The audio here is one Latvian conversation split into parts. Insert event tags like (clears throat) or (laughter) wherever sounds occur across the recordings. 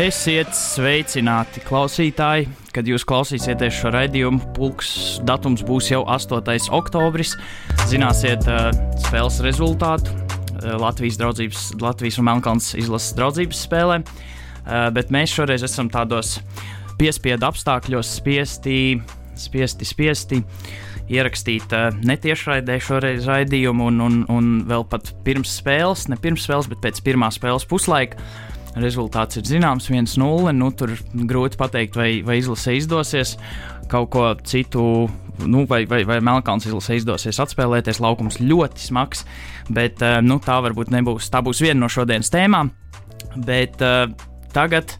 Esiet sveicināti, klausītāji! Kad jūs klausīsieties šo raidījumu, pulks datums būs jau 8. oktobris. Zināsiet uh, spēles rezultātu uh, Latvijas, draudzības, Latvijas un Melnkalnas izlases draudzības spēlē. Uh, bet mēs šoreiz esam tādos piespiedu apstākļos, spiesti, spiesti, spiesti ierakstīt uh, netiešraidē šoreiz raidījumu, un, un, un vēl pat pirms spēles, ne pirms spēles, bet pēc pirmā spēles puslaika Rezultāts ir zināms, 1-0. Nu, tur grūti pateikt, vai, vai izlasē izdosies kaut ko citu, nu, vai, vai, vai Melnkalns izlasē izdosies atspēlēties. Laukums ļoti smags, bet eh, nu, tā varbūt nebūs. Tā būs viena no šodienas tēmām. Bet uh, tagad,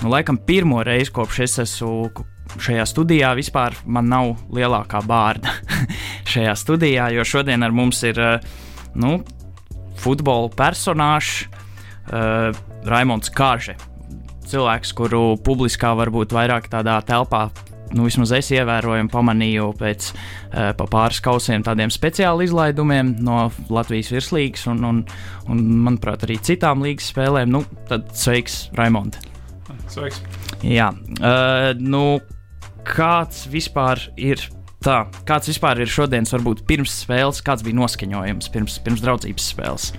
nu, laikam, pirmo reizi kopš es esmu šajā studijā vispār man nav lielākā bārda (laughs) šajā studijā, jo šodien ar mums ir uh, nu, futbola personāžs. Uh, Raimons Kārše. Cilvēks, kuru publiskā varbūt vairāk tādā telpā nu, vismaz es ievēroju un pamanīju pēc uh, pa pāris kausiem tādiem speciāli izlaidumiem no Latvijas virslīgas un, un, un, manuprāt, arī citām līgas spēlēm. Nu, tad sveiks, Raimond! Sveiks! Jā, uh, nu, kāds vispār ir tā, kāds vispār ir šodienas, varbūt pirms spēles, kāds bija noskaņojums pirms, pirms draudzības spēles?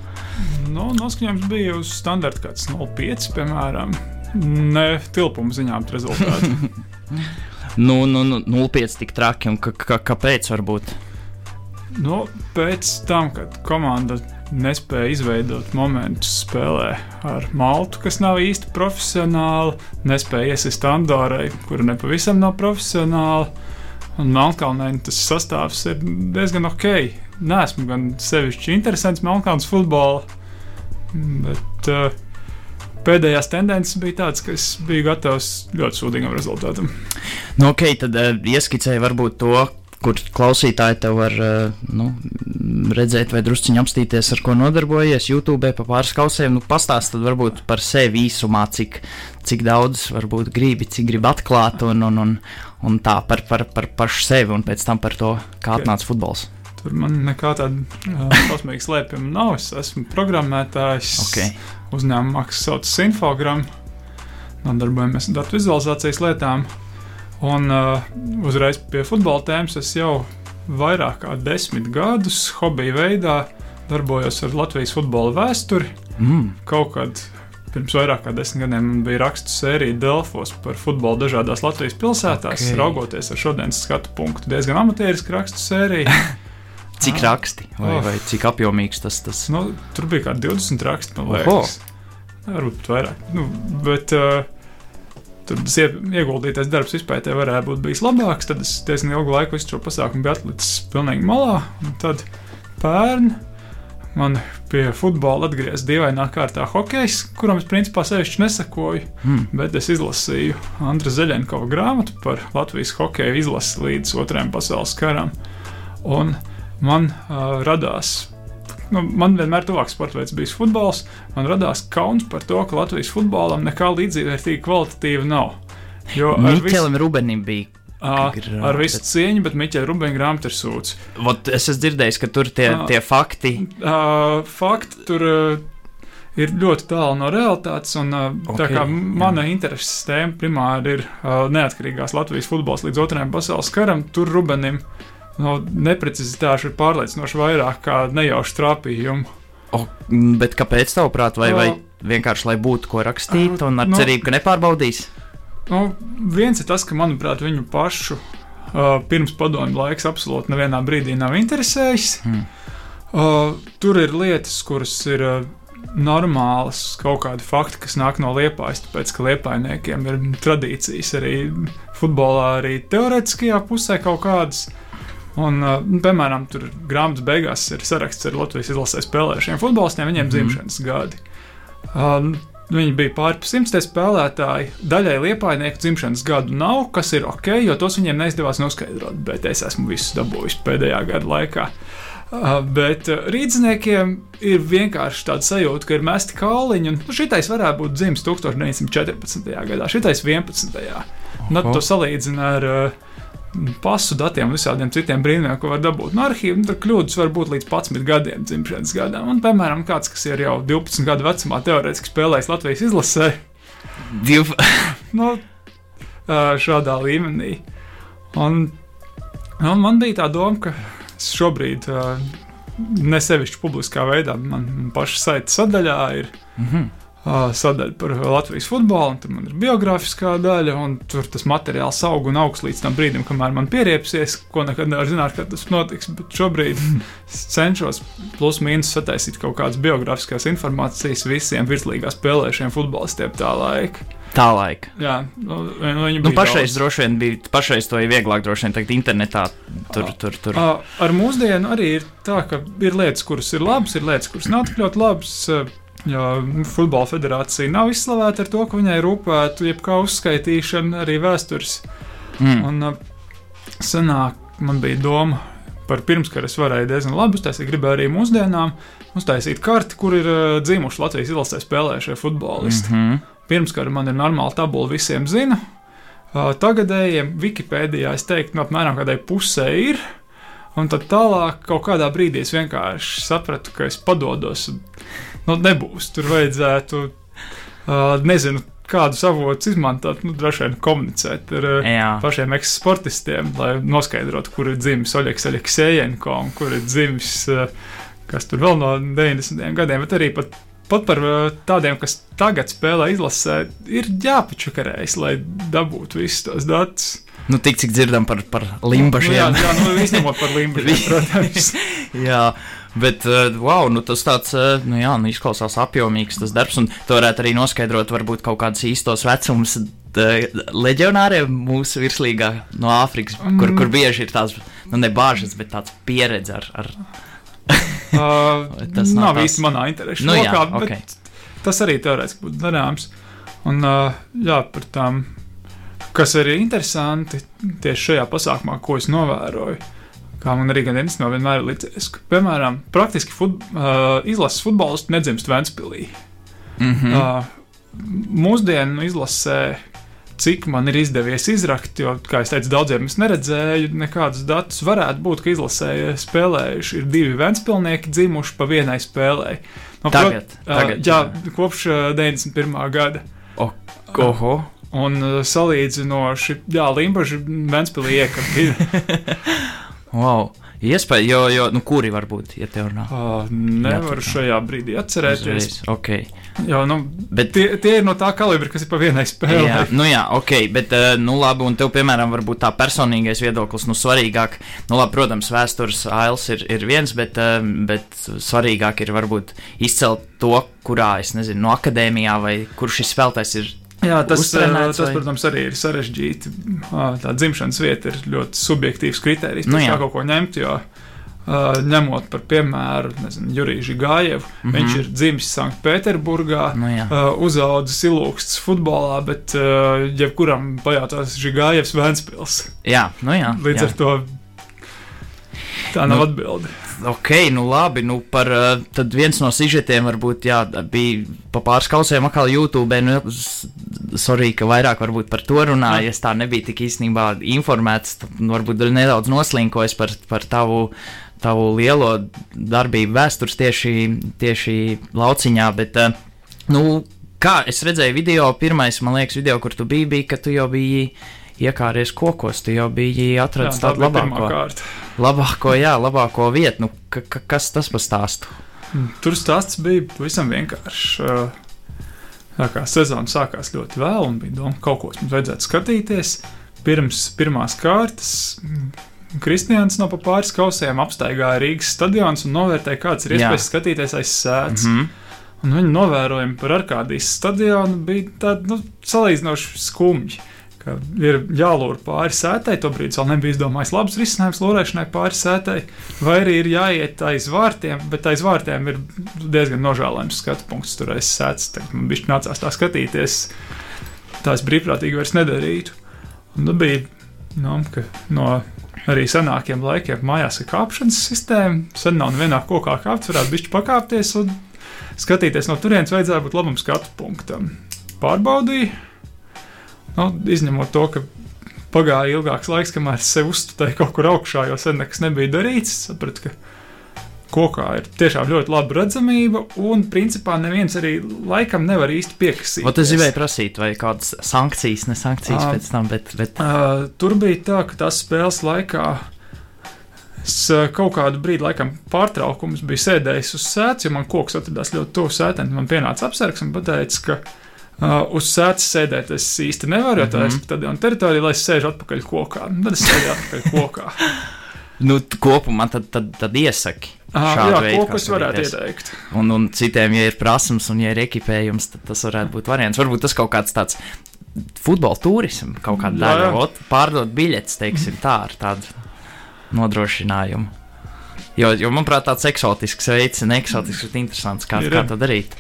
Nu, noskaņojums bija uz standarta kāds 0,5, piemēram. Ne tilpuma ziņā, rezultāti. (laughs) nu, nu, nu, 0,5 tik traki un kāpēc varbūt? Nu, pēc tam, kad komanda nespēja izveidot momentus spēlē ar Maltu, kas nav īsti profesionāli, nespēja iesist Andorai, kura nepavisam nav profesionāla. Un Melnkalnē tas sastāvs ir diezgan ok. Nē, esmu gan sevišķi interesants Melnkalnas futbolā, bet uh, pēdējās tendences bija tādas, ka es biju gatavs ļoti sūdīgam rezultātam. Nu, ok, tad uh, ieskicēju varbūt to, kur klausītāji te var uh, nu, redzēt, vai drusciņā apstīties, ar ko nodarbojies. YouTube pa pāris kausiem, nu, pastāstiet varbūt par sevi īsumā, cik, cik daudz varbūt gribi, cik gribi atklāt un, un, un, un tā par, par, par pašu sevi un pēc tam par to, kā atnāca futbols. Tur man nekā tāda uh, kosmīga slēpjuma nav. Es esmu programmētājs. Okay. Uzņēmumā, kas saucas Infogram. Nodarbojamies ar datu vizualizācijas lietām. Un uh, uzreiz pie futbola tēmas es jau vairāk kā desmit gadus hobija veidā darbojos ar Latvijas futbola vēsturi. Mm. Kaut kad pirms vairāk kā desmit gadiem man bija rakstu sērija Delfos par futbolu dažādās Latvijas pilsētās. Okay. Raugoties ar šodienas skatu punktu, diezgan amatierisku rakstu sēriju. (laughs) Cik ah. raksti vai, oh. vai cik apjomīgs tas ir? Nu, tur bija kaut kādi 20 raksti, man liekas. Varbūt pat vairāk. Nu, bet, uh, Tur tas ieguldītais darbs izpētē varētu būt bijis labāks. Tad es diezgan ilgu laiku visu šo pasākumu biju atlicis pilnīgi malā. Tad pērn man pie futbola atgriezās dīvainā kārtā hokejs, kuram es principā sevišķi nesakoju. Mm. Bet es izlasīju Andra Zeļenkova grāmatu par Latvijas hokeja izlasi līdz Otrajam pasaules karam. Un man uh, radās. Nu, man vienmēr tuvāks sporta veids bijis futbols. Man radās kauns par to, ka Latvijas futbolam nekā līdzvērtīga kvalitatīva nav. Jo vis... Rubenim bija Uh, ar visu cieņu, bet Miķa Rubīna grāmatā ir sūds. Vot es esmu dzirdējis, ka tur tie, tie fakti. Uh, fakti tur uh, ir ļoti tālu no realitātes. Un, uh, okay, tā kā mana jā. intereses tēma primāri ir uh, neatkarīgās Latvijas futbols līdz otrajam pasaules karam, tur Rubenim uh, no neprecizitāšu ir pārliecinoši vairāk kā nejauši trāpījumu. O, bet kāpēc tavuprāt, vai, vai vienkārši lai būtu ko rakstīt un ar no, cerību, ka nepārbaudīs? No, viens ir tas, ka manuprāt viņu pašu uh, pirms padomju laiks absolūti nevienā brīdī nav interesējis. Hmm. Uh, tur ir lietas, kuras ir uh, normālas, kaut kādi fakti, kas nāk no liepājas, tāpēc ka liepainiekiem ir tradīcijas arī futbolā, arī teorētiskajā pusē kaut kādas. Un, uh, piemēram, tur grāmatas beigās ir saraksts ar Latvijas izlasē spēlējušiem futbolistiem, viņiem mm dzimšanas gadi. Um, Viņi bija pāri simtiem spēlētāji. Daļai liepainieku dzimšanas gadu nav, kas ir ok, jo tos viņiem neizdevās noskaidrot. Bet es esmu visus dabūjis pēdējā gada laikā. Uh, bet uh, rīzniekiem ir vienkārši tāda sajūta, ka ir mesti kauliņi. Un, nu, šitais varētu būt dzimis 1914. gadā, šitais 11. Nu, to salīdzina ar uh, pasu datiem, visādiem citiem brīnumiem, ko var dabūt no arhīva, nu, tad kļūdas var būt līdz 11 gadiem dzimšanas gadam. Un, piemēram, kāds, kas ir jau 12 gadu vecumā, teorētiski spēlējis Latvijas izlasē. Div... (laughs) nu, šādā līmenī. Un, un man bija tā doma, ka šobrīd ne sevišķi publiskā veidā, man, paša saita sadaļā ir Mhm. ā, sadaļa par Latvijas futbolu, un tur man ir biogrāfiskā daļa, un tur tas materiāls aug un augs līdz tam brīdim, kamēr man pieriepsies, ko nekad nevar zināt, kad tas notiks. Bet šobrīd es (laughs) cenšos plus mīnus sataisīt kaut kādas biogrāfiskās informācijas visiem virslīgā spēlējušiem futbolistiem tā laika. Tā laika. Jā, nu, nu, viņi Nu, bija pašreiz daudz. droši vien bija, pašreiz to ir vieglāk droši vien tagad internetā. Tur, tur, tur. Ā, Ar mūsdienu arī ir tā, ka ir lietas, kuras ir labas, ir lietas, kuras nav tik ļoti labas. Jā, futbola federācija nav izslavēta ar to, ka viņai rūpētu jebkā uzskaitīšana, arī vēstures. Mm. Un ā, senāk man bija doma par pirmskaru, es varēju diezgan labi uztaisīt, gribēju arī mūsdienām uztaisīt karti, kur ir ā, dzimuši Latvijas izlasē spēlējušie futbolisti. Mm -hmm. Pirmskara man ir normāla tabula, visiem zina. Uh, Tagadējiem Wikipēdijā es teiktu, no apmēram kādai pusē ir. Un tad tālāk, kaut kādā brīdī es vienkārši sapratu, ka es padodos. Nu, nebūs. Tur vajadzētu, uh, nezinu, kādus avotus izmantot, nu, droši vien komunicēt ar Jā. pašiem eksportistiem, lai noskaidrotu, kur ir dzimis Oļegs Aleksējenko un kur ir dzimis, kas tur vēl no 90. gadiem, bet arī pat, pat par tādiem, kas tagad spēlē izlasē, ir jāpačakarējas, lai dabūtu visus tos datus. Nu, tik cik dzirdam par, par Nu, jā, limbašiem. jā, nu, izņemot par (laughs) limbašiem, protams. (laughs) jā, bet, uh, wow, nu, tas tāds, uh, nu, jā, nu, izklausās apjomīgs tas darbs, un tu varētu arī noskaidrot varbūt kaut kādus īstos vecumus uh, leģionāriem mūsu virslīgā no Āfrikas, kur, Mm. kur bieži ir tās, nu, ne bāžas, bet tāds pieredze ar, ar (laughs) Uh, (laughs) Tas nav nav īsti manā interesu Nu, jā, lokā, ok. bet tas arī teorētiski būtu darāms. Un, uh, jā, par tām, kas arī interesanti tieši šajā pasākumā, ko es novēroju, kā man arī gan no vienmēr ir licies, ka, piemēram, praktiski fut, uh, izlases futbolists nedzimst Ventspilī. mm -hmm. Uh, mūsdienu izlasē, cik man ir izdevies izrakt, jo, kā jau teicu, daudziem es neredzēju nekādus datus. Varētu būt, ka izlasē spēlējuši ir divi Ventspilnieki dzimuši pa vienai spēlē. No, Tagad, Uh, tagad, jā, kopš uh, 91. gada. Oho. Un uh, salīdzinoši, jā, Limbaģa Ventspilī iekļūt. (laughs) Wow. Iespēja, jo, jo nu, kuri var būt, ja tev nav? Uh, nevaru Jā, tā kā. šajā brīdī atcerēties. Uzreiz, Ok. Jo, nu, Bet, tie, tie ir no tā kalibra, kas ir pa vienai spēlē. jā, nu jā, ok, bet, uh, nu labi, un tev, piemēram, varbūt tā personīgais viedoklis, nu svarīgāk, nu labi, protams, vēstures ails ir, ir viens, bet, uh, bet svarīgāk ir varbūt izcelt to, kurā, es nezinu, no akadēmijā vai kur šis spēlētājs ir. Jā, tas, tas protams, arī ir sarežģīti. Tā dzimšanas vieta ir ļoti subjektīvs kriterijs. Nu kā kaut ko ņemt, jo uh, ņemot par piemēru Juriju Žigājevu, mm. -hmm. viņš ir dzimis Sanktpēterburgā. Nu jā, Uh, uzaudzis ilūksts futbolā, bet uh, jebkuram pajautās Žigājevs Vēnspils. jā, nu jā. Līdz jā. ar to tā nav Nu, atbilde. Ok, nu labi, nu par uh, tad viens no sižetiem varbūt, jā, bija pa pāris kausiem atkal YouTube, nu, sorry, ka vairāk varbūt par to runāju, es tā nebiju tik īstenībā informēts, tad varbūt nedaudz noslinkojis par, par tavu, tavu lielo darbību vēstures tieši, tieši lauciņā, bet, uh, nu, kā es redzēju video, pirmais, man liekas, video, kur tu biji, bija, ka tu jau biji iekāries kokos, tu jau biji atradis tā tādu labāko. Labāko, jā, labāko vietu. Nu, ka, ka, kas tas par stāstu? Tur stāsts bija pavisam vienkāršs. Uh, Tā kā sezona sākās ļoti vēl, un bija doma, ka kaut ko mums vajadzētu skatīties. Pirms pirmās kārtas mm, Kristians no pāris kausiem apstaigāja Rīgas stadions un novērtēja, kāds ir iespējas skatīties aiz sēdes. Mm Mm -hmm. Un viņa novērojumi par Arkādijas stadionu bija tādi nu, salīdzinoši skumji. Ka Ir jālūr pāri sētai, tobrīd vēl nebija izdomājis labs risinājums lūrēšanai pāri sētai, vai arī ir jāiet aiz vārtiem, bet aiz vārtiem ir diezgan nožēlojams skatu punkts tur aiz. Tagad man bija nācās tā skatīties, tā es brīvprātīgi vairs nedarītu. Un tad bija nu, no arī senākiem laikiem mājās ir kāpšanas sistēma. Sen nav nevienā kokā kāpts, varētu bišķi pakāpties un skatīties no turienes vajadzēja būt labam skatu punktam. Pārbaudīju, nu, izņemot to, ka pagāja ilgāks laiks, kamēr es sev uzstādīju kaut kur augšā, jo sen nekas nebija darīts. Sapratu, ka kokā ir tiešām ļoti laba redzamība, un principā neviens arī laikam nevar īsti piekasīt. Vai tas gribēja prasīt, vai kādas sankcijas, ne sankcijas uh, pēc tam, bet. bet... Uh, tur bija tā, ka tās spēles laikā. Es kaut kādu brīdi, laikam, pārtraukums biju sēdējis uz sēdes, jo man koks atradās ļoti tuvu sēdēm. Man pienāca apsargs un teica, ka Uh, uz sēdes sēdēt es īsti nevaru, jo tā ir mm -hmm. tāda teritorija, lai es sēžu atpakaļ kokā. Tad es sēžu atpakaļ kokā. (laughs) nu, kopumā tad, tad, tad iesaki. Ah, jā, veidu, ko es varētu ieteikt. Un, un citiem, ja ir prasmes un ja ir ekipējums, tad tas varētu būt variants. Varbūt tas kaut kāds tāds futbola turisms, kaut kāda daļa, pārdot biļetes, teiksim, tā ar tādu nodrošinājumu. Jo, jo manuprāt, tāds eksotisks veids, ne eksotisks, bet interesants, kā, kā to darīt.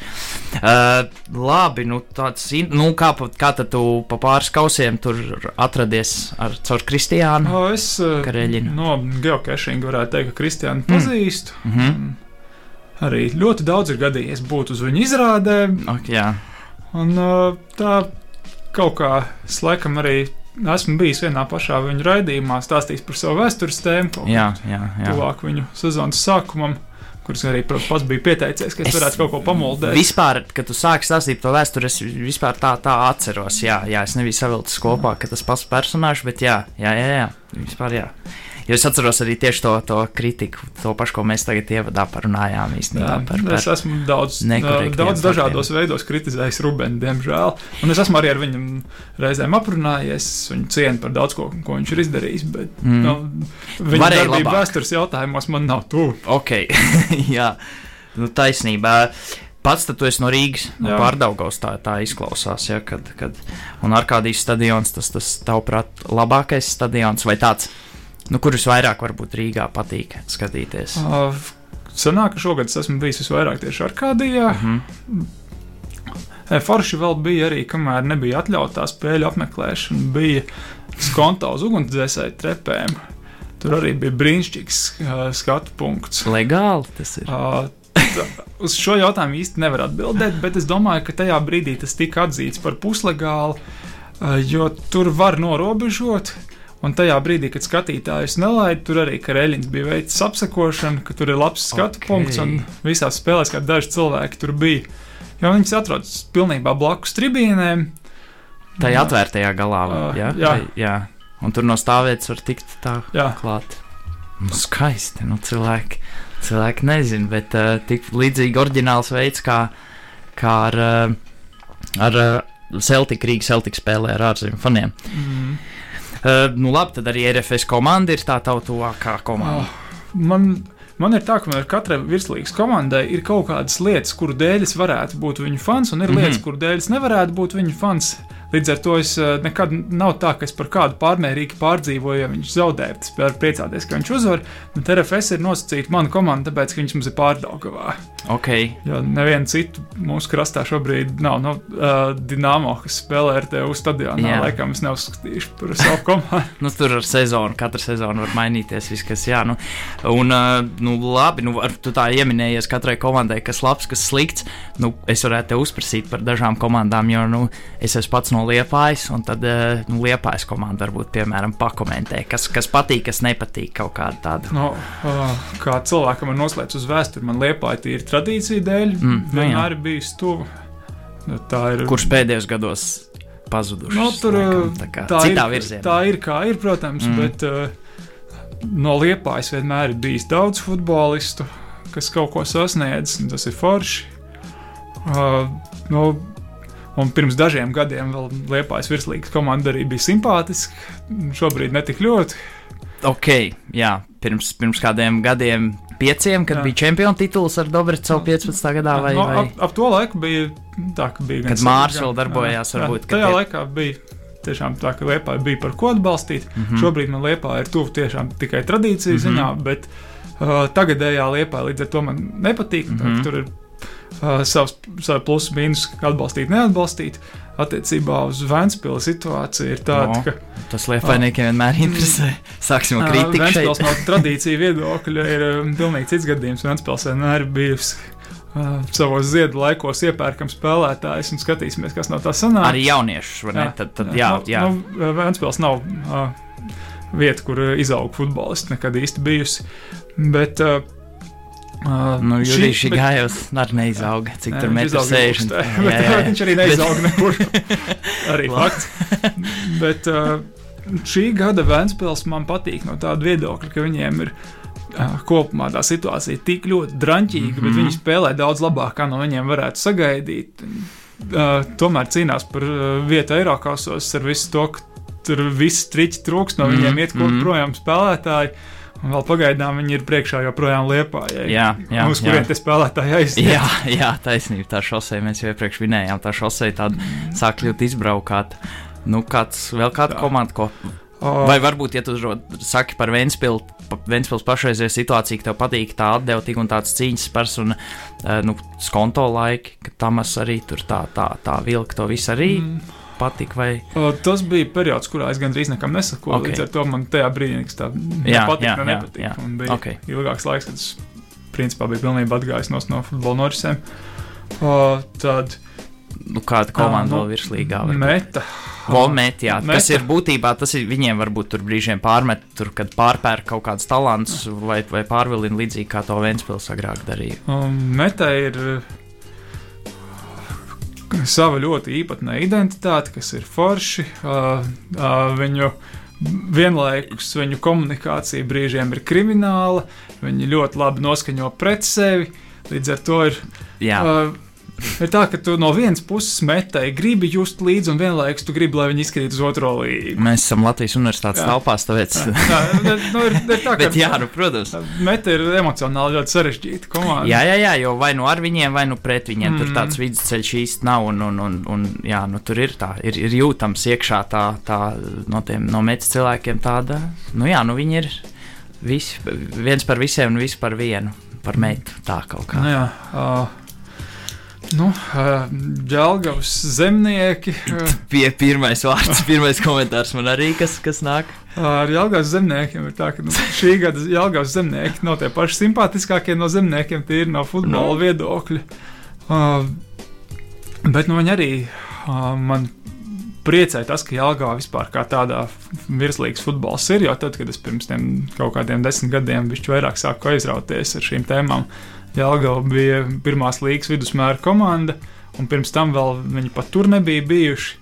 Uh, labi, nu, tāds, nu kā, kā tad tu pa pāris kausiem tur atradies ar, caur Kristiānu? O, es uh, Kareļinu. no geocaching varētu teikt, ka Kristiānu mm. pazīstu. Mm -hmm. Arī ļoti daudz ir gadījies būt uz viņu izrādēm. Okay, jā. Un uh, tā kaut kā laikam arī esmu bijis vienā pašā viņu raidījumā, stāstījis par savu vēstures tēmu. Jā, jā, jā. Tuvāk viņu sezonas sākumam. Kurš arī, pats bija pieteicies, ka es, es varētu kaut ko pamoldēt. Vispār, kad tu sāki stāstīt par vēsturi, es vispār tā, tā atceros. Jā, jā, es nebiju savilcis kopā, ka tas pats personāžs, bet jā, jā, jā, jā. vispār jā. Jo es atceros arī tieši to, to kritiku, to pašu, ko mēs tagad ievadā parunājām īstenībā. Jā, par, par es esmu daudz, daudz dažādos veidos kritizējis Rubenu, diemžēl. Un es esmu arī ar viņu reizēm aprunājies, viņu cienu par daudz ko, ko viņš ir izdarījis. Bet mm. nu, viņa darbība vēstures jautājumos man nav tuvu. Ok, (laughs) jā, nu, taisnība. Pats tu esi no Rīgas, no Pārdaugos. Tā, tā izklausās. Ja, kad, kad, un Arkādijas stadions, tas, tas tavuprāt, labākais stadions vai tāds? Nu, kurus vairāk varbūt Rīgā patīk skatīties? Uh, Sanāk, ka šogad es esmu bijis visvairāk tieši Arkādijā. Uh mhm. -huh. Forši vēl bija arī, kamēr nebija atļauta tā spēļu apmeklēšana, bija skonta uz ugunsdzēsēju trepēm. Tur arī bija brīnišķīgs uh, skatu punkts. Legāli tas ir. Uh, uz šo jautājumu īsti nevar atbildēt, bet es domāju, ka tajā brīdī tas tika atzīts par puslegālu, uh, jo tur var norobežot. Uh, Un tajā brīdī, kad skatītājus nelaida, tur arī Kareļins bija veicis apsakošanu, ka tur ir labs skatu okay. punkts un visās spēlēs, kā daži cilvēki tur bija. Jo viņas atrodas pilnībā blakus tribīnēm. Tā ir atvērtajā galā. Uh, jā, jā. Tai, jā. Un tur no stāvvietas var tikt tā jā. klāt. Nu, skaisti. Nu, cilvēki, cilvēki nezina, bet uh, tik līdzīgi oriģināls veids, kā, kā ar, uh, ar uh, Celtic Rīgas Celtic spēlē ar ārzemju faniem. Mm. Uh, nu, labi, tad arī RFS komanda ir tā tuvākā komanda. Oh, man, man ir tā, ka man katrai virslīgas komandai ir kaut kādas lietas, kuru dēļ es varētu būt viņu fans, un ir mm -hmm. lietas, kuru dēļ es nevarētu būt viņu fans. Līdz ar to es eh, nekad nav tā, ka es par kādu pārmērīgi pārdzīvoju, ja viņš zaudē. Es varu priecāties, ka viņš uzvar. Bet RFS ir nosacīta mana komanda, tāpēc, ka viņš mums ir pārdaugavā. Okay. Jo nevienu citu mūsu krastā šobrīd nav. Nu, uh, Dienāmo, kas spēlē ar tevi stadionā, Jā. laikam es neuzskatīšu par savu komandu. (laughs) nu, tur ar sezonu, katra sezona var mainīties. Viss, kas, jā, nu, un, uh, nu, labi, nu, ar, tu tā ieminējies katrai komandai, kas labs, kas slikts. Nu, es varētu te uzprasīt par dažām komandām, jo nu, es esmu pats no Liepājas, un tad uh, nu, Liepājas komanda varbūt, piemēram, pakomentē, kas, kas patīk, kas nepatīk kaut kādu tādu. No, uh, kā cilvēkam ir noslēpts uz vēsturi, man Liepāja ir tradīcija dēļ mm, nu vienmēr ir bijis tuvu. Nu, ir, Kurš pēdējos gados pazuduši? No, nu, tur, laikam, tā, kā, tā, ir, virzienā. tā ir kā ir, protams, mm. bet uh, no Liepājas vienmēr ir bijis daudz futbolistu, kas kaut ko sasniedz, un tas ir forši. Uh, no, Un pirms dažiem gadiem vēl Liepājas virslīgas komanda arī bija simpātiska. Šobrīd ne tik ļoti. Ok, jā, pirms, pirms kādiem gadiem pieciem, kad jā. bija čempionu tituls ar Dobrecevu 15. gadā. Vai, no, vai... Ap, ap to laiku bija tā, ka bija. Kad Mārcis vēl darbojās, jā, varbūt. Jā, tajā tie... laikā bija. Tiešām tā, ka Lietuvā bija par ko atbalstīt. Mm -hmm. Šobrīd man Lietuvā ir tuvu tiešām tikai tradīciju mm -hmm. ziņā, bet uh, tagadējā Lietuvā līdz ar to man nepatīk. Mm -hmm. Tur ir uh, savs, savs plusus, mīnus, atbalstīt, neatbalstīt. Attiecībā uz Vēncpilsnu situācija ir tāda, no, ka. Tas liepainiekiem vienmēr interesē. Sāksim ar kritiku. Vēncpils no tradīcija viedokļa ir um, pilnīgi cits gadījums. Vēncpils vienmēr bijusi. Uh, savos ziedu laikos iepērkam spēlētājus un skatīsimies, kas no tā sanāk. Arī jauniešus, vai ne? Jā, tad, tad, jā, jā. Nu, nu, Vēncpils nav uh, vieta, kur izaug futbolisti nekad īsti bijusi. Bet uh, Uh, Nu, Jurijs bet- gājos, arī neizauga. Cik Nē, tur metru izauga 60? ilgstē, Jā, bet jā, jā. Viņš arī neizauga nekur. arī fakts. Bet uh, šī gada Vēnspils man patīk no tāda viedokļa, ka viņiem ir uh, kopumā tā situācija tik ļoti drāmīga, mm -hmm. bet Mhm. viņi spēlē daudz labāk, kā no viņiem varētu sagaidīt. Uh, tomēr cīnās par uh, vietu Eiropasos ar visu to, ka tur viss triķi trūks, no Mhm, viņiem iet kaut mhm. projām spēlētāji. Un vēl pagaidām viņi ir priekšā joprojām liepā. Jā, jā, jā. kuriem tie spēlētāji aiziet. Jā, jā, taisnība. Tā šosei mēs jau iepriekš minējām. Tā šosei tāda sāk kļūt izbraukāta. Nu, kāds, vēl kāda komanda, ko. Vai varbūt, ja tu saki par Vēnspils, Vēnspils pašreizējā situāciju, ka tev patīk tā atdevtīga un tāds cīņas spērs un eh, nu, skonto laiki, ka Tamas arī tur tā, tā, tā vilka to visu arī mm, patīk. Vai... o, tas bija periods, kurā es gandrīz nekam nesakoju. Ok. Okay. Līdz ar to man tajā brīdī nekas tā Jā, nepatika, jā, jā. Un bija Ok. ilgāks laiks, kad es principā biju pilnībā atgājis no, no futbola norisēm. O, tad Nu, kāda komanda nu, vēl virslīgā? varbūt? meta. Volmet, jā, Meta. kas ir būtībā, tas ir viņiem varbūt tur brīžiem pārmet, tur, kad pārpērk kaut kāds talants vai, vai pārvilina līdzīgi kā to Vēnspils agrāk darīja. Un meta ir sava ļoti īpatnē identitāte, kas ir forši. Uh, uh, viņu vienlaikus viņu komunikācija brīžiem ir krimināla, viņi ļoti labi noskaņo pret sevi. Līdz ar to ir Jā, Uh, ir tā, ka tu no vienas puses metai gribi just līdzi, un vienlaikus tu gribi, lai viņi izkrīt uz otro līgu. mēs esam Latvijas universitātes Jā. telpās, tāpēc. Jā, nu, nu, ir, ir tā, (laughs) Bet, jā, nu, protams. Meta ir emocionāli ļoti sarežģīta komanda. Jā, jā, jā, jo vai nu ar viņiem, vai nu pret viņiem mm. tur tāds vidusceļš īsti nav. Un, un, un, un, jā, nu, tur ir tā, ir, ir jūtams iekšā tā, tā no tiem no metas cilvēkiem tāda. Nu, jā, nu, viņi ir visi, viens par visiem un visi par vienu. Par meitu tā kaut kā. Nu, jā, uh, nu, uh, Džalgavas zemnieki. Uh, Pie pirmais vārds, (laughs) pirmais komentārs man arī, kas, kas nāk. ar Jālgavas zemniekiem ir tā, ka nu, šī gada Jālgavas zemnieki nav tie paši simpātiskākie no zemniekiem, tie ir no futbola Nu. viedokļa. Uh, bet nu, viņi arī uh, man priecē tas, ka Jālgavā vispār kā tādā virslīgas futbols ir, jo tad, kad es pirms tiem kaut kādiem desmit gadiem bišķi vairāk sāku aizrauties ar šīm tēmām, Jālgava bija pirmās līgas vidusmēra komanda, un pirms tam vēl viņi pat tur nebija bijuši.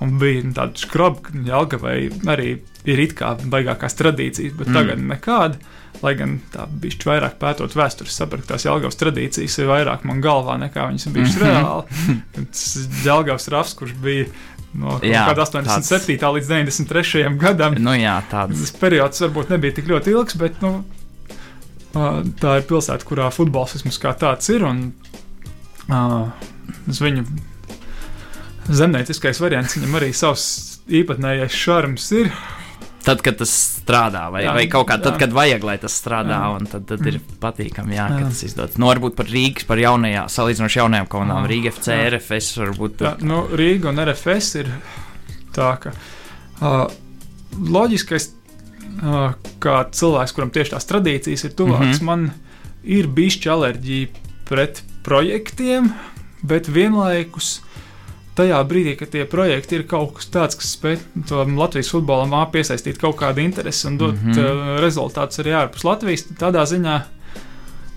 Un bija tāda skraba, ka Jālgavai arī ir it kā baigākās tradīcijas, bet Mm. tagad nekāda. Lai gan tā bija vairāk pētot vēsturi, sapratu, ka tās Jālgavas tradīcijas ir vairāk man galvā nekā viņas bijušas Mhm. reāli. Tas Jālgavas rafs, kurš bija no Jā, kāda 87. līdz 93. gadam, Nu, jā, tāds. Periods varbūt nebija tik ļoti ilgs, bet nu, tā ir pilsēta, kurā futbols vismaz kā tāds ir. Un, uh, viņa zemnieciskais variants viņam arī savs īpatnējais šarms ir. Tad, kad tas strādā, vai, jā, vai kaut kā tad, jā. kad vajag, lai tas strādā, Jā. un tad, tad ir patīkami, jā, ka Jā. tas izdodas. Nu, varbūt par Rīgas, par jaunajām, salīdzinoši jaunajām komandām. Rīga FC, Jā. RFS, varbūt Jā, nu, Rīga un RFS ir tā, ka uh, loģiskais, kā cilvēks, kuram tieši tās tradīcijas ir tuvākas, mm -hmm. man ir bijusi alerģija pret projektiem, bet vienlaikus tajā brīdī, kad tie projekti ir kaut kas tāds, kas spēj Latvijas futbolam piesaistīt kaut kādu interesi un dot mm. -hmm. rezultātus arī ārpus Latvijas, tādā ziņā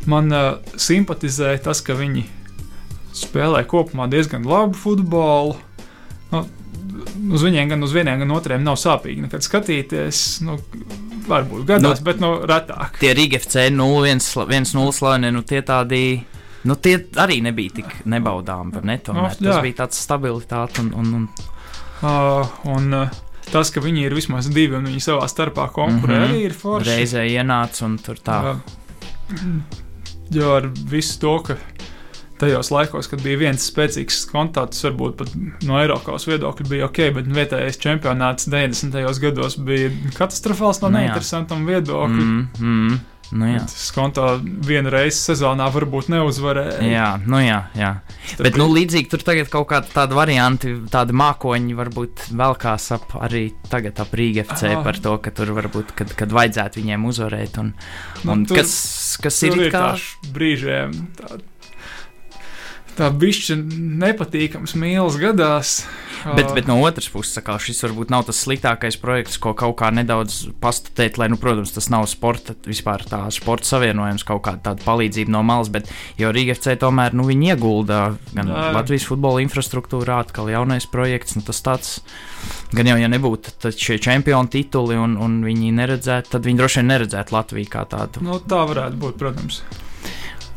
man uh, simpatizē tas, ka viņi spēlē kopumā diezgan labu futbolu. Nu, uz viņiem, gan uz vieniem, gan otriem nav sāpīgi nekad skatīties. Nu, varbūt gadās, nu, bet nu, retāk. Tie Rīga FC 0-1 slaveni, nu tie tādi. Nu, tie arī nebija tik nebaudāmi par neto. Nu, No, tas bija tāds stabilitāte un, un, un Uh, un uh, tas, ka viņi ir vismaz divi un viņi savā starpā konkurē, mm. -hmm. arī ir forši. reizē ienāca un tur tā. Uh, jo ar visu to, ka tajos laikos, kad bija viens spēcīgs kontakts, varbūt pat no Eiropas viedokļa bija ok, bet vietējais čempionāts 90. gados bija katastrofāls no Nu neinteresantam viedokļa. Mm, mm, nu jā. Tas konto vienu reizi sezonā varbūt neuzvarēja. Jā, nu jā, jā. Starp- Bet, nu, līdzīgi tur tagad kaut kāda tāda varianta, tāda mākoņi varbūt velkās ap arī tagad ap Rīga FC Ah. par to, ka tur varbūt, kad, kad vajadzētu viņiem uzvarēt. Un, Nu, un tur- kas, kas ir Tur it ir kā. brīžiem, tā, tā bišķi nepatīkams mīlestības gadās. Bet, bet no otras puses, kā, šis varbūt nav tas sliktākais projekts, ko kaut kā nedaudz pastatēt, lai, nu, protams, tas nav sporta, vispār tā sporta savienojums, kaut kāda tāda palīdzība no malas, bet jo Rīga FC tomēr, nu, viņi iegulda gan Jā. Latvijas futbola infrastruktūrā, atkal jaunais projekts, nu, tas tāds, gan jau, ja nebūtu šie čempionu tituli un, un viņi neredzētu, tad viņi droši vien neredzētu Latviju kā tādu. Nu, tā varētu būt, protams.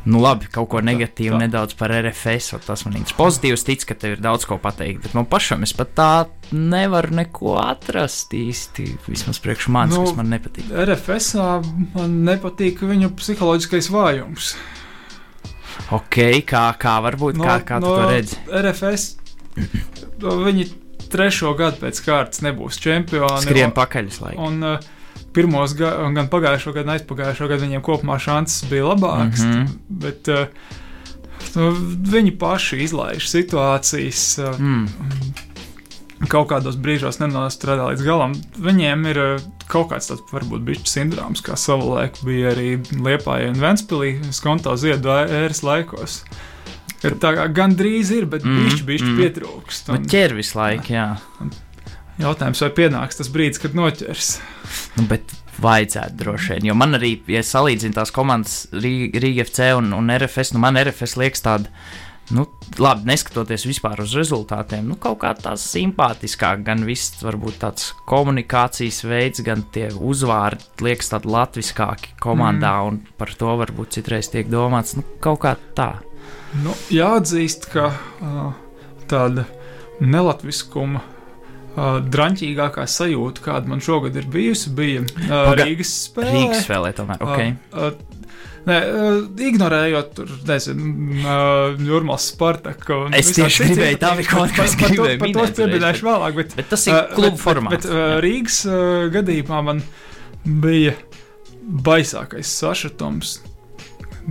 Nu, labi, kaut ko negatīvu tā. nedaudz par RFS. Tas man ir pozitīvs, tic, ka tev ir daudz ko pateikt, bet man pašam es pat tā nevaru neko atrast īsti. Vismaz priekš manis, nu, kas man nepatīk. RFS man nepatīk viņu psiholoģiskais vājums. Ok, kā, kā varbūt, no, kā, kā no, tu to redzi? RFS, (clears throat) viņi trešo gadu pēc kārtas nebūs čempioni. Skrien pakaļ laikam. Un, uh, pirmos gadu, gan pagājušo gadu, gan aizpagājušo gadu viņiem kopumā šansas bija labākas. Mm -hmm. Bet uh, nu, viņi paši izlaiž situācijas. Uh, mm. Kaut kādos brīžos nenostrādā līdz galam. Viņiem ir uh, kaut kāds tāds, varbūt, bišķi sindroms, kā savulaik bija arī Liepājai un Ventspīlī, skonto ziedu ēras laikos. Ir tā kā gandrīz ir, bet mm, bišķi, bišķi mm. pietrūkst. Un, ķer visu laiku, jā. Un, Jautājums, vai pienāks tas brīdis, kad noķers? Nu, bet vajadzētu droši vien. Jo man arī, ja salīdzinu tās komandas Rīga FC un, un RFS, nu man RFS liekas tāda. Nu, labi, neskatoties vispār uz rezultātiem, nu, kaut kā tāds simpātiskāk, gan viss, varbūt tāds komunikācijas veids, gan tie uzvārdi liekas tādi latviskāki komandā, mm. un par to varbūt citreiz tiek domāts, nu, kaut kā tā. Nu, jāatzīst, ka uh, tāda nelatviskuma Uh, drāmīgākā sajūta, kāda man šogad ir bijusi, bija uh, Paga Rīgas spēlē. Rīgas spēlē, tomēr. Okay. Uh, uh, Nē, uh, ignorējot, tur, nezinu, uh, Jurmāls Spartaku. Es tieši gribēju tā, kaut kas gribēju. Par to pieminēšu vēlāk, bet, bet tas ir klubu formāts. Bet, bet uh, Rīgas uh, gadījumā man bija baisākais sašutums.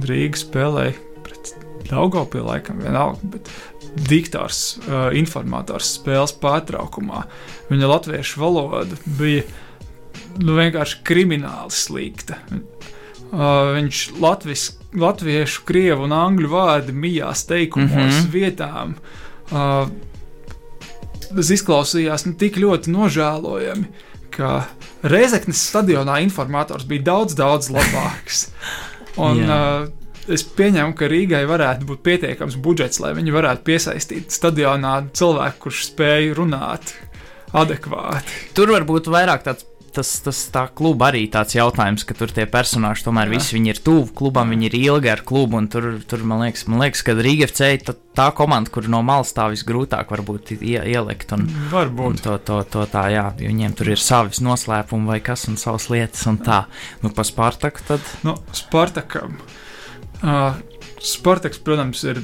Rīga spēlēja pret Daugopiju laikam vienalga, bet diktārs, uh, informators spēles pārtraukumā. Viņa latviešu valoda bija nu, vienkārši krimināli slikta. Uh, viņš latvis, latviešu, krievu un angļu vārdu mijās teikumos mm -hmm. vietām. Uh, tas izklausījās nu, tik ļoti nožēlojami, ka Reizeknas stadionā informators bija daudz, daudz labāks. Un, yeah. uh, es pieņemu, ka Rīgai varētu būt pietiekams budžets, lai viņi varētu piesaistīt stadionā cilvēku, kurš spēj runāt adekvāti. Tur varbūt vairāk tāds. Tas, tas tā kluba arī tāds jautājums, ka tur tie personāļi tomēr Jā. visi ir tuvu klubam, viņi ir ilgi ar klubu. Tur, tur man, liekas, man liekas, ka Rīga FC ir tā, tā komanda, kur no malas tā visgrūtāk varbūt ie, ielikt. Un, varbūt. Un to, to, to tā, jā, viņiem tur ir savas noslēpumi vai kas un savas lietas un tā. Nu, pa Spartaku tad. Nu, Spartakam. Uh, Spartaks, protams, ir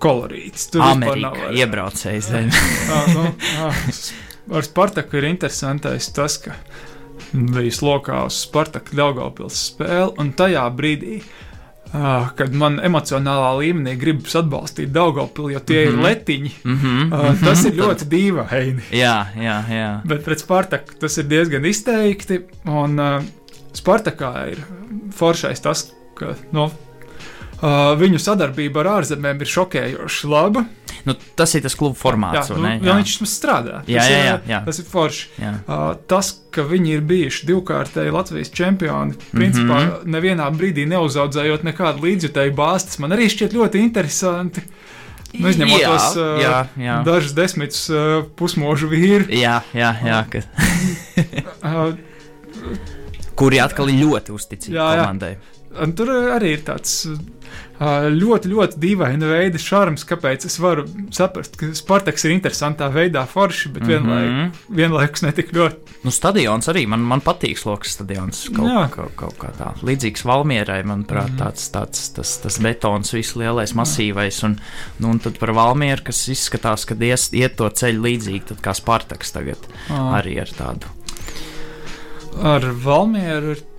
kolorīts. Tur Amerika, nav iebraucējs. (laughs) uh, nu, uh, ar Spartaku ir interesantais tas, ka bija slokā uz Spartaka Daugavpils spēle, un tajā brīdī, uh, kad man emocionālā līmenī gribas atbalstīt Daugavpili, jo tie mm -hmm. ir mhm. letiņi, mm -hmm. uh, tas ir ļoti dīvaini. (laughs) jā, jā, jā. Bet pret Spartaku tas ir diezgan izteikti, un uh, Spartakā ir foršais tas, ka, nu, Uh, viņu sadarbība ar ārzemēm ir šokējoši laba. Nu, tas ir tas klubu formāts. Jā, nu, ne? jā. viņš mums strādā. Tas, jā, jā, jā, jā. tas ir forši. Jā. Uh, tas, ka viņi ir bijuši divkārtēji Latvijas čempioni, principā mm -hmm. nevienā brīdī neuzaudzējot nekādu līdzjutēju bāzes, man arī šķiet ļoti interesanti. Nu, izņemot jā, tos uh, jā, jā. dažus desmitus uh, pusmožu vīru. Jā, jā, jā. Ka... (laughs) uh, Kuri atkal ļoti uzticīgi komandai. Un tur arī ir tāds ļoti, ļoti dīvaina veida šarms, kāpēc es varu saprast, ka Spartaks ir interesantā veidā forši, bet mm -hmm. vienlaik, vienlaikus ne tik ļoti. Nu, stadions arī man, man patīk sloks stadions. Kaut, Jā. kaut, kaut kā tā. Līdzīgs Valmierai, manuprāt, mm -hmm. tāds, tāds tas, tas betons, viss lielais, masīvais. Un, nu, un tad par Valmieru, kas izskatās, ka ies, iet to ceļu līdzīgi, tad kā Spartaks tagad ah. arī ar tādu. Ar Valmieru ir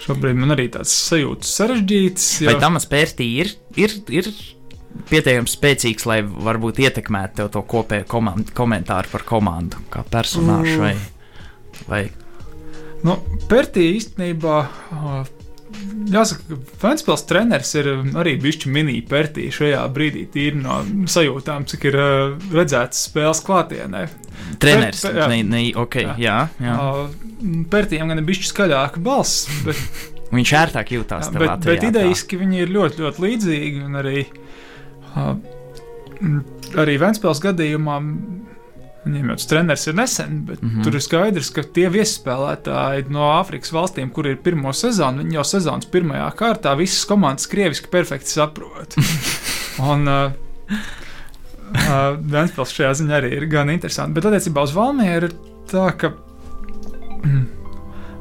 Šobrīd man arī tāds sajūtas sarežģīts. Jo... Vai tam spērtī ir, ir, ir pietiekami spēcīgs, lai varbūt ietekmētu to kopējo komandu, komentāru par komandu, kā personāžu vai. vai... Nu, Pērtī īstenībā jāsaka, ka Vēnspils treneris ir arī bijis mini-pērtī šajā brīdī, tīri no sajūtām, cik ir uh, redzēts spēles klātienē. Treneris, pe, pe, jā. Ne, ne, okay, jā. Jā, jā. Uh, Pērtījiem gan ir bijis skaļāka balss, bet (laughs) viņš ērtāk jūtās. Bet, Latvijā, bet idejiski tā. viņi ir ļoti, ļoti līdzīgi. Arī, uh, arī Vēnspils gadījumā Viņiem jau tas treneris ir nesen, bet mm -hmm. tur ir skaidrs, ka tie viesspēlētāji no Āfrikas valstīm, kur ir pirmo sezonu, viņi jau sezonas pirmajā kārtā visas komandas krieviski perfekti saprot. (laughs) Un uh, uh, Vēnspils šajā ziņā arī ir gan interesanti. Bet attiecībā uz Valmieru ir tā, ka. Mm,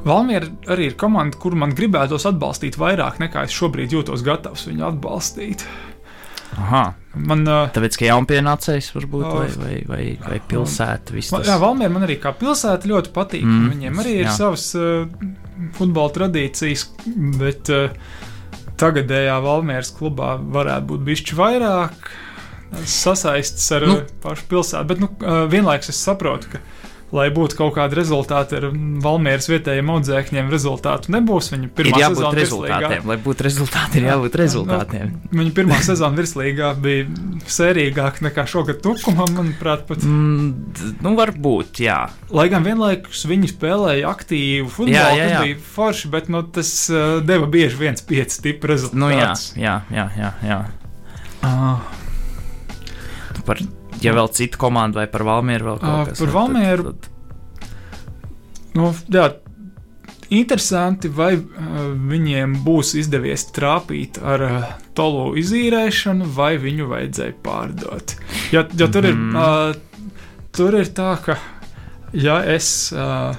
Valmiera arī ir komanda, kuru man gribētos atbalstīt vairāk nekā es šobrīd jūtos gatavs viņu atbalstīt. Aha. Man, uh, Tāpēc, ka jaunpienācējs varbūt, uh, vai, vai, vai, vai pilsēta. Tas... Jā, Valmiera man arī kā pilsēta ļoti patīk. Mm, Viņiem arī ir jā. savas uh, futbola tradīcijas, bet uh, tagadējā Valmieras klubā varētu būt bišķi vairāk sasaistes ar nu, pašu pilsētu. Bet nu, uh, vienlaikus es saprotu, ka lai būtu kaut kāda rezultāta ar Valmieras vietējiem audzēkņiem, rezultātu nebūs. Viņa pirmā ir jābūt rezultātiem. Lai būtu rezultāti, ir jābūt rezultātiem. Nu, viņa pirmā sezona virslīgā bija sērīgāka nekā šogad Tukumam, manuprāt. Pat. Mm, nu, varbūt, jā. Lai gan vienlaikus viņi spēlēja aktīvu futbolu, jā, jā, jā. tas bija forši, bet nu, tas uh, deva bieži viens pieci tipu rezultātu. Nu, jā, jā, jā. jā, jā. Uh. Par ja vēl citu komandu vai par Valmieru vēl kaut kas. Par Valmieru. Tad, tad... Nu, jā, interesanti, vai uh, viņiem būs izdevies trāpīt ar uh, tolu izīrēšanu, vai viņu vajadzēja pārdot. Jo, jo tur, mm. ir, uh, tur ir tā, ka, ja es uh,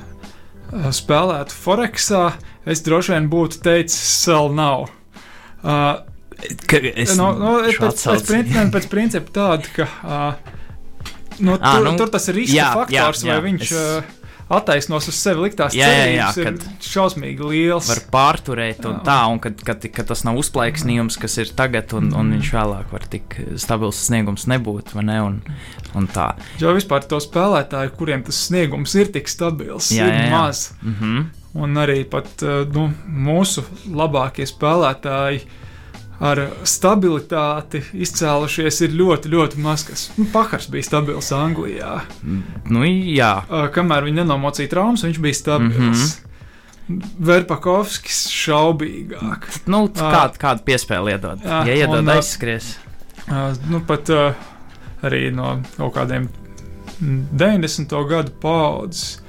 spēlētu Forexā, es droši vien būtu teicis, sell nav. Uh, Es no, no, pēc, pēc, principa, pēc principa tāda, ka uh, nu, à, tur, nu, tur tas ir jā, faktors, jā, jā, vai viņš es... uh, attaisnos uz sevi liktās jā, cerības, jā, jā, ir šausmīgi liels. Var pārturēt un jā. tā, un kad, kad, kad tas nav uzplaiksnījums, kas ir tagad, un, un viņš vēlāk var tik stabils sniegums nebūt, vai ne, un, un tā. Jo vispār to spēlētāju, kuriem tas sniegums ir tik stabils, jā, ir jā, jā. maz. Mm -hmm. Un arī pat nu, mūsu labākie spēlētāji ar stabilitāti izcēlušies ir ļoti, ļoti maz kas. Nu, Pakars bija stabils Anglijā. Nu, jā. Kamēr viņi nenomocīja traumas, viņš bija stabils. Mm -hmm. Verpakovskis šaubīgāk. Nu, kādu, kādu piespēli iedod? Jā, ja iedod, un, aizskries. Uh, nu, pat uh, arī no kaut kādiem 90. gadu paudzes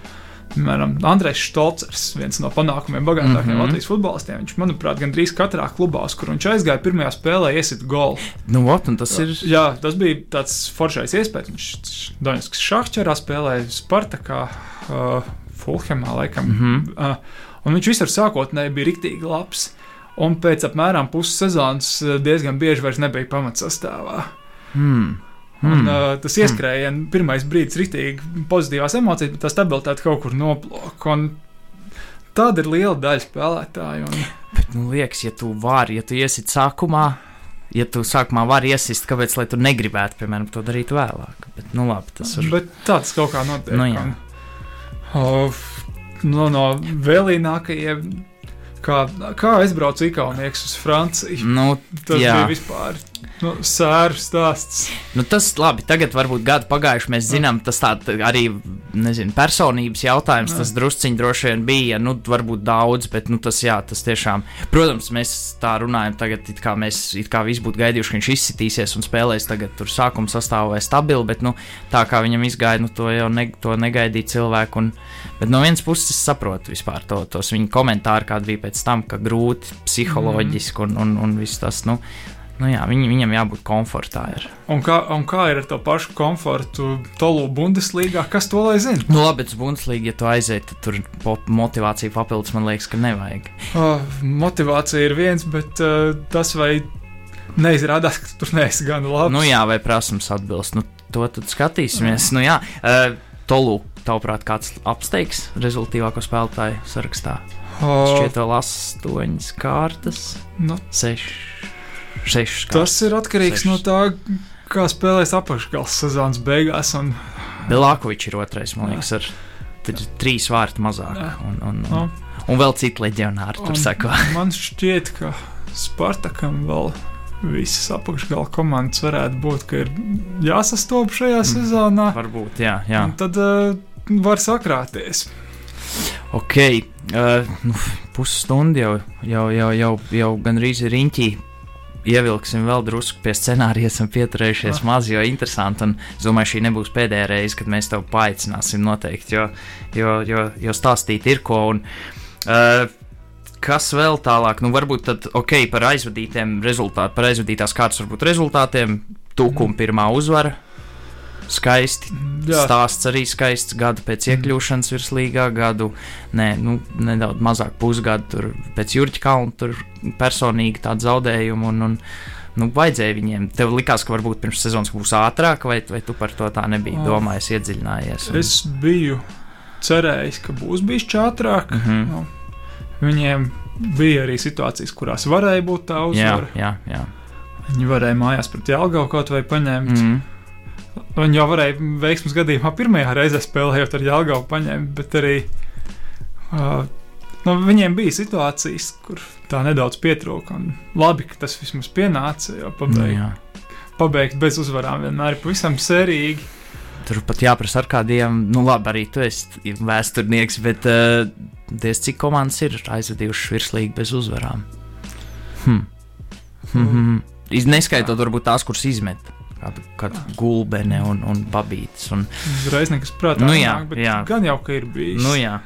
Piemēram, Andrēs Stolcers, viens no panākumiem bagātākajiem mm -hmm. Latvijas futbolistiem. Viņš, manuprāt, gandrīz katrā klubā, kur viņš aizgāja, pirmajā spēlē iesit golu. Nu, ot, tas ir. Jā, tas bija tāds foršais iespējas. Viņš Doņiskas šahčerā spēlēja Spartakā, uh, Fulhamā, laikam. Mm -hmm. uh, un viņš visur sākotnēji bija riktīgi labs. Un pēc apmēram puses sezonas uh, diezgan bieži vairs nebija pamatsastāvā. Hmm. Un, mm. uh, tas ieskrējiens, mm. pirmais brīdis, ir rīktīgi pozitīvās emocijas, bet tā stabilitāte kaut kur noplūka. Tāda ir liela daļa spēlētāju. Un... Bet, nu, liekas, ja tu vari, ja tu iesit sākumā, ja tu sākumā vari iesist, kāpēc tu negribētu, piemēram, to darīt vēlāk? Bet, nu, labi, tas ir. Bet tāds kaut kā notiek. Nu, jā. un, no, no vēlīnākajiem. Kā, kā es braucu Igaunijas uz Franciju? Nu, tas jā. bija vispār Nu, Sēru stāsts. Nu, tas labi, tagad varbūt gadu pagājuši, mēs zinām, tas arī nezinu, personības jautājums. Tas drusciņš droši vien bija, nu, varbūt daudz, bet nu, tas, jā, tas tiešām, protams, mēs tā runājam tagad, it kā mēs it kā visi būtu gaidījuši, ka viņš izsitīsies un spēlēs tagad tur sākuma sastāvā vai stabili, bet nu, tā kā viņam izgāja, nu, to jau ne, to negaidīja cilvēku. Un, bet no vienas puses es saprotu vispār to, tos viņa komentāri, kādi bija pēc tam, ka grūti psiholoģiski un, un, un viss tas. Nu, Nu jā, viņ, viņam jābūt komfortā. Ir. Un kā, un kā ir ar to pašu komfortu Tolu Bundeslīgā? Kas to lai zina? Nu, labi, bet Bundeslīgā, ja tu aiziet, tad tur motivācija papildus, man liekas, ka nevajag. Uh, motivācija ir viens, bet uh, tas vai neizrādās, ka tur neesi gan labi. Nu jā, vai prasums atbilst. Nu, to tad skatīsimies. Jā. Nu jā, uh, Tolu, tavuprāt, kāds apsteigs rezultātīvāko spēlētāju sarakstā? Uh, Šķiet, vēl astoņas kārtas, nu, sešas Sešas. Tas ir atkarīgs Sešas. no tā, kā spēlēs apakšgals sezonas beigās. Un... Belākovičs ir otrais, man liekas, ar trīs vārtu mazāk. Un, un, un, no. Un vēl citi leģionāri tur sako. (laughs) Man šķiet, ka Spartakam vēl visas apakšgala komandas varētu būt, ka ir jāsastopas šajā mm. sezonā. Varbūt, jā. jā. Un tad uh, var sakrāties. Ok, uh, nu, pusstundu jau, jau, jau, jau, jau gandrīz ir riņķī ievilksim vēl drusku pie scenārija, esam pieturējušies ah. maz, jo interesanti. Un es domāju, šī nebūs pēdējā reize, kad mēs tevi paaicināsim noteikti, jo, jo, jo, jo stāstīt ir ko. Un, uh, Kas vēl tālāk? Nu, varbūt tad, ok, par aizvadītiem rezultātiem, par aizvadītās kārtas varbūt rezultātiem. Tūkuma pirmā uzvara, skaisti. Jā. Stāsts arī skaists. Gadu pēc mm. iekļūšanas virslīgā, gadu ne, nu, nedaudz mazāk pusgadu pēc Jurģa Kalna, tur personīgi tādu zaudējumu. Un, un, Nu, vajadzēja viņiem. Tev likās, ka varbūt pirms sezonas būs ātrāk, vai, vai tu par to tā nebija oh. domājis, iedziļinājies? Un... Es biju cerējis, ka būs bijis ātrāk. Mm -hmm. nu, viņiem bija arī situācijas, kurās varēja būt tā uzvara. Jā, jā, jā. Viņi varēja mājās pret Jālgavu kaut vai paņemt. Mm -hmm. Viņi jau varēja veiksmības gadījumā pirmajā reizē spēlējot ar Jālgavu paņemt, bet arī uh, nu, viņiem bija situācijas, kur tā nedaudz pietrūka. Labi, ka tas vismaz pienāca, jo pabeigt, nu, pabeigt bez uzvarām vienmēr ir pavisam sērīgi. Tur pat jāprasa ar kādiem, nu labi, arī tu esi vēsturnieks, bet uh, diez cik komandas ir aizvadījušas virslīgi bez uzvarām. Hm. Hm, hm, hm. Neskaitot varbūt tās, kuras izmet kāda gulbene un, un babītes. Un... Uzreiz nekas prātā nu, jā, nāk, jā. gan jau, ka ir bijis. Nu, jā.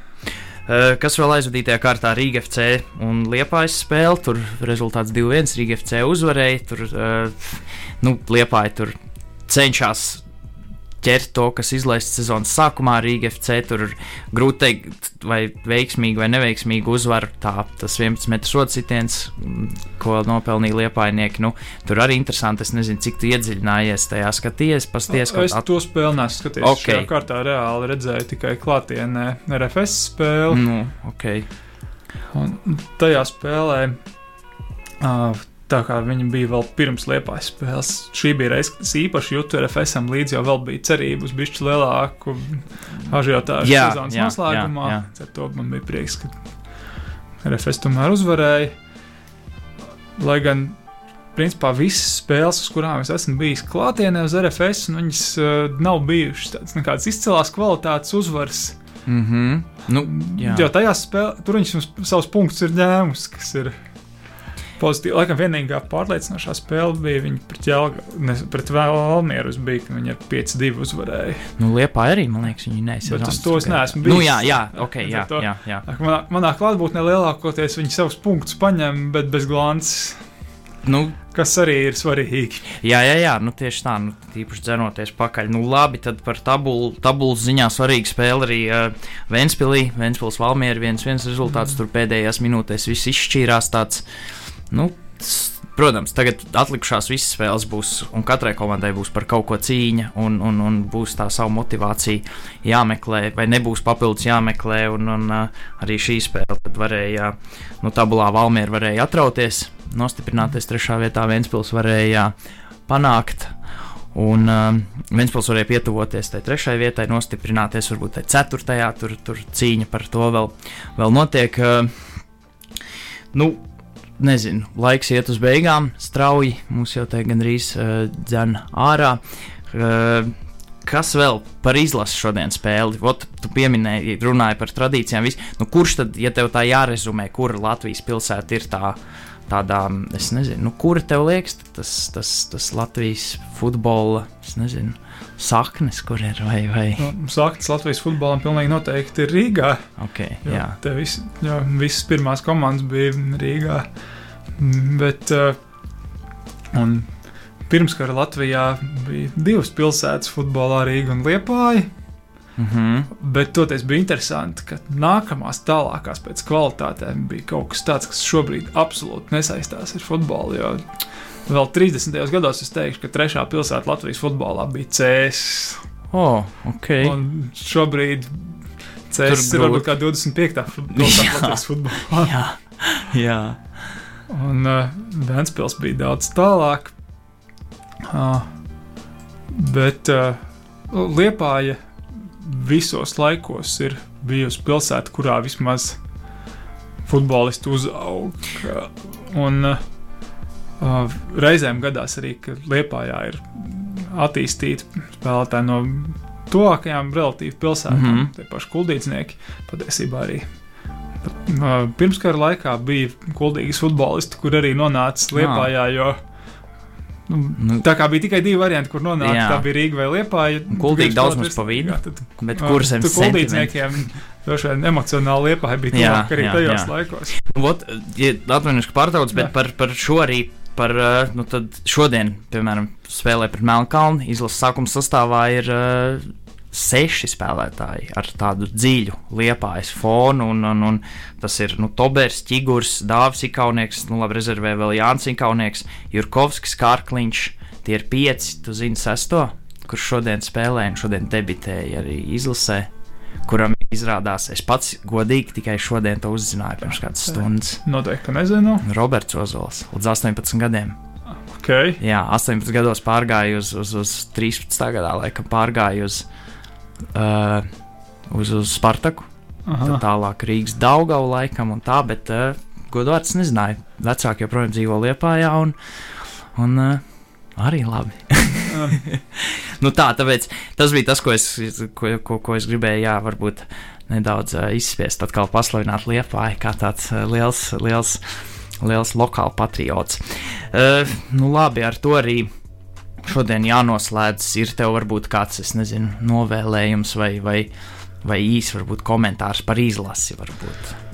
Uh, kas vēl aizvadītajā kārtā Rīga FC un Liepājas spēle? Tur rezultāts 2-1. Rīga FC uzvarēja. Tur uh, nu, Liepāja tur cenšas ķert to, kas izlaists sezonas sākumā Rīga FC. Tur ir grūti teikt, vai veiksmīgi vai neveiksmīgi uzvar tā, tas 11 metru sodcitiens, ko nopelnīja liepainieki. Nu, tur arī interesanti, es nezinu, cik tu iedziļinājies tajā skaties, pasties. Es at... to spēli nesu skatījies. Okay. Šajā kārtā reāli redzēju tikai klātienē RFS spēli. Nu, okay. Un tajā spēlē uh, Tā kā viņi bija vēl pirms liepājas spēles. Šī bija reize, kad es īpaši jūtu RFSam līdzi, jo vēl bija cerība uz bišķi lielāku ažiotāžu sezonas noslēgumā. Jā, jā. Ar to man bija prieks, ka RFS tomēr uzvarēja. Lai gan, principā, visas spēles, uz kurām es esmu bijis klātienē uz RFS, un viņas uh, nav bijušas tādas nekādas izcilās kvalitātes uzvaras. Mm -hmm. nu, jā. jo tajās spēlēs, tur viņš savus punktus ir ņēmus, kas ir pozitīvi. Laikam vienīgā pārliecinošā spēle bija viņa pret, Jelga, ne, pret Valmieru. Bija, ka viņi ar 5-2 uzvarēja. Nu, Liepā arī, man liekas, viņi nesaka. Bet uz to es neesmu bijis. Nu, jā, jā, ok, jā. To, jā, jā. Manā, manā klātbūtnē lielākoties viņi savus punktus paņem, bet bez glances. Nu, kas arī ir svarīgi. Jā, jā, jā nu, tieši tā, nu, tīpaši dzenoties pakaļ. Nu, labi, tad par tabulu, tabulas ziņā svarīga spēle arī uh, Vēnspilī. Vēnspils Valmiera viens, viens rezultāts mm. tur pēdējās minūtēs viss izšķīrās tāds. Uh, Nu, Protams, tagad atlikušās visas spēles būs, un katrai komandai būs par kaut ko cīņa, un, un, un būs tā savu motivāciju jāmeklē, vai nebūs papildus jāmeklē. Un, un uh, arī šī spēle varēja, nu, tabulā Valmiera varēja atrauties, nostiprināties trešā vietā, Vēnspils varēja panākt. Un uh, Vēnspils varēja pietuvoties tai trešajai vietai, nostiprināties varbūt tai ceturtajā, tur, tur cīņa par to vēl, vēl notiek. Uh, nu, nezinu, laiks iet uz beigām, strauji mums jau te gandrīz uh, dzēna ārā. Uh, kas vēl par izlases šodienas spēli? Ot, tu pieminēji, runāji par tradīcijām. Vis. Nu, kurš tad, ja tev tā jārezumē, kura Latvijas pilsēta ir tā? Tādā, es nezinu, nu, kura tev liekas, tas, tas, tas Latvijas futbola, es nezinu, saknes, kur ir vai. vai... Nu, saknes Latvijas futbolam pilnīgi noteikti ir Rīgā. Okay, jā, tā vis, visas pirmās komandas bija Rīgā. Bet uh, pirmskara Latvijā bija divas pilsētas futbolā, Rīga un Liepāja. Mm -hmm. Bet toties bija interesanti, ka nākamās tālākās pēc kvalitātēm bija kaut kas tāds, kas šobrīd absolūti nesaistās ar futbolu. Jo Vēl 30. gados es teikšu, ka trešā pilsēta Latvijas futbolā bija CS. Oh, okay. Un šobrīd CS ir varbūt kā 25. pilsēta (laughs) Latvijas futbolā. jā, jā. Un uh, Vēnspils bija daudz tālāk. Uh, bet uh, Liepāja visos laikos ir bijusi pilsēta, kurā vismaz futbolisti uzaug. Un uh, reizēm gadās arī, ka Liepājā ir attīstīti spēlētāji no tuvākajām relatīvi pilsētām, mm -hmm. tie paši kuldīdznieki patiesībā arī. Uh, Pirmskara laikā bija kuldīgas futbolisti, kur arī nonāca Liepājā, jo Nu, nu, tā kā bija tikai divi varianti, kur nonākt. Jā. Tā bija Rīga vai Liepaņa. Kuldīgi daudz mums pa vidu. Jā, tad, bet kurš ir kuldīdzniekiem? Droši vien emocionāli Liepaņa bija tuvāk arī jā, tajos jā. laikos. Vot, ja atvainojos, ka pārtrauc, bet jā. par, par šo arī. Par, nu, šodien, piemēram, spēlē pret Melnkalnu. Izlases sākuma sastāvā ir uh, seši spēlētāji ar tādu dziļu liepājas fonu. Un, un, un tas ir nu, Tobers, Čigurs, Dāvis Ikaunieks, nu labi, rezervē vēl Jānis Ikaunieks, Jurkovskis, Kārkliņš. Tie ir pieci, tu zini, sesto, kurš šodien spēlē un šodien debitēja arī izlasē. Kuram izrādās, es pats godīgi tikai šodien to uzzināju pirms kādas stundas. Noteikti nezinu. Roberts Ozols, līdz 18 gadiem. Okay. Jā, 18 gados pārgāju uz, uz, uz 13. gadā, laikam pārgāju uz, uh, uz, uz Spartaku. Tad tālāk Rīgas Daugavu laikam un tā, bet uh, godvārds nezināju. Vecāki joprojām dzīvo Liepājā un, un uh, arī labi. (laughs) (laughs) nu tā, tāpēc tas bija tas, ko es, ko, ko, ko es gribēju, jā, varbūt nedaudz uh, izspiest, atkal paslavināt Liepāju kā tāds uh, liels, liels, liels lokāls patriots. Uh, nu labi, ar to arī šodien jānoslēdz, ir tev varbūt kāds, es nezinu, novēlējums vai, vai, vai īsi varbūt komentārs par izlasi. Varbūt.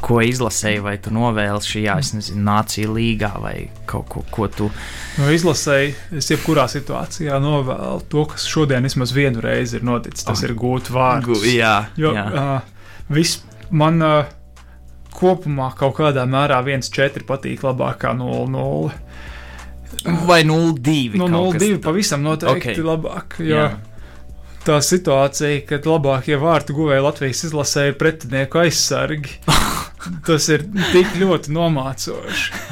Ko izlasēji, vai tu novēli šajā, es nezinu, nācija līgā vai kaut ko, ko tu. No izlasēji, es jebkurā situācijā novēlu to, kas šodien vismaz vienu reizi ir noticis. Tas oh. ir gūt vārdu. Jā, jo jā. Uh, viss man uh, kopumā kaut kādā mērā 1-4 patīk labāk kā 0-0. Vai 0,2? Nu, 0,2 pavisam noteikti okay. labāk. Jo Jā. tā situācija, kad labākie vārtu guvēji Latvijas izlasē ir pretinieku aizsargi, (laughs) tas ir tik ļoti nomācoši.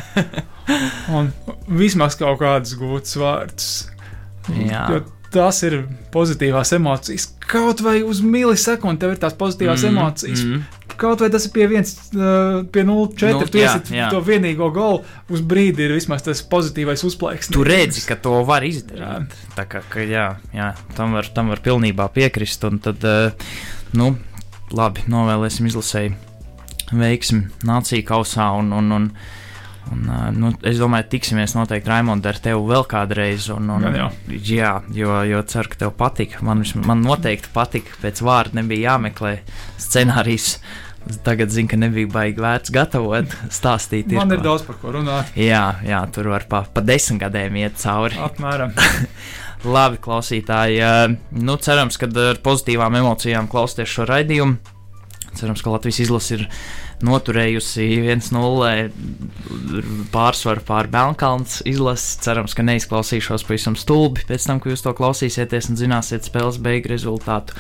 Un vismaz kaut kādas gūtas vārds. Jā. Tas ir pozitīvās emocijas. Kaut vai uz milisekundi tev ir tās pozitīvās mm, emocijas. Mm kaut vai tas ir pie 1, uh, pie 0,4. Nu, tu esi to vienīgo golu uz brīdi, ir vismaz tas pozitīvais uzplaiks. Tu redzi, ka to var izdarīt. Jā. Tā kā ka, jā, jā, tam, var, tam var pilnībā piekrist. Un tad, nu, labi, novēlēsim izlasēji veiksmi nāciju kausā un, un, un Un, nu, es domāju, tiksimies noteikti Raimonda ar tevi vēl kādreiz. Un, un, jā, jā. jā jo, jo ceru, ka tev patika. Man, man noteikti patika. Pēc vārda nebija jāmeklē scenārijs. Tagad zinu, ka nebija baigi vērts gatavot, stāstīt. Man ir, ir daudz par ko runāt. Jā, jā tur var pa, pa desmit gadiem iet cauri. Apmēram. (laughs) Labi, klausītāji. Nu, cerams, ka ar pozitīvām emocijām klausieties šo raidījumu. Cerams, ka Latvijas izlase ir noturējusi 1-0 pārsvaru pār Melnkalnas izlasi. Cerams, ka neizklausīšos pavisam stulbi pēc tam, kad jūs to klausīsieties un zināsiet spēles beigu rezultātu.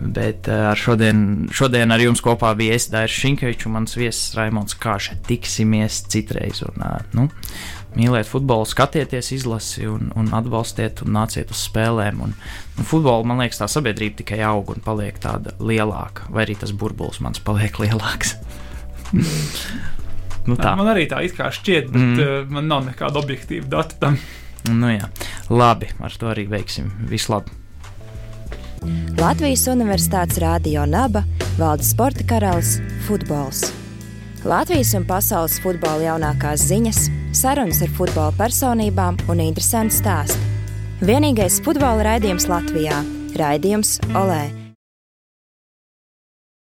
Bet uh, ar šodien, šodien ar jums kopā bija Dairis Šinkevičs un mans viesis Raimons Kāša. Tiksimies citreiz. Un, uh, nu, mīliet futbolu, skatieties, izlasi un, un atbalstiet, un nāciet uz spēlēm. Un, nu, futbolu, man liekas, tā sabiedrība tikai aug un paliek tāda lielāka, vai arī tas burbulis mans paliek lielāks. (laughs) nu, tā. man arī tā šķiet, bet mm. uh, man nav nekāda objektīva data tam. Nu, jā. Labi, ar to arī veiksim. Vislabāk! Latvijas Universitātes Rādio Naba valda sporta karalis - futbols. Latvijas un pasaules futbola jaunākās ziņas, sarunas ar futbola personībām un interesanti stāsti. Vienīgais futbola raidījums Latvijā - Raidījums Olē!